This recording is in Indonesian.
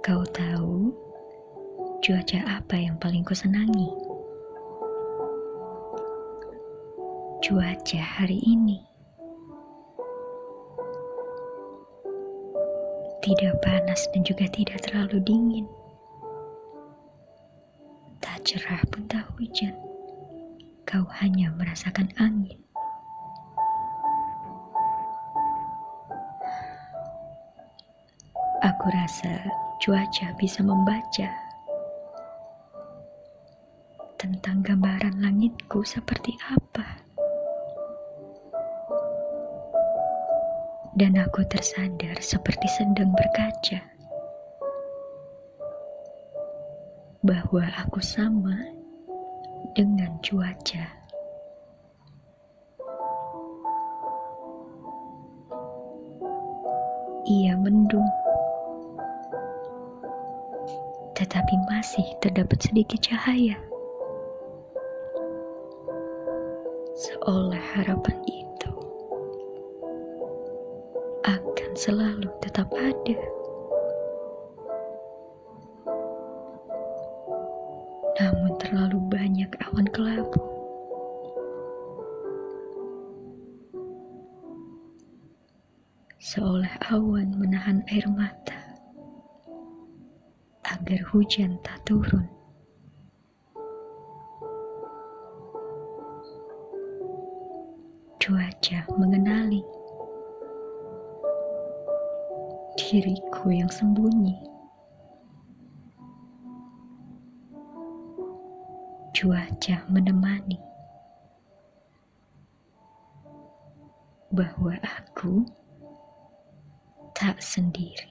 Kau tahu cuaca apa yang paling kusenangi? Cuaca hari ini. Tidak panas dan juga tidak terlalu dingin. Tak cerah pun tak hujan. Kau hanya merasakan angin. Aku rasa cuaca bisa membaca tentang gambaran langitku seperti apa. Dan aku tersadar seperti sedang berkaca bahwa aku sama dengan cuaca. Ia mendung tetapi masih terdapat sedikit cahaya. Seolah harapan itu akan selalu tetap ada. Namun terlalu banyak awan kelabu. Seolah awan menahan air mata agar hujan tak turun. Cuaca mengenali diriku yang sembunyi. Cuaca menemani bahwa aku tak sendiri.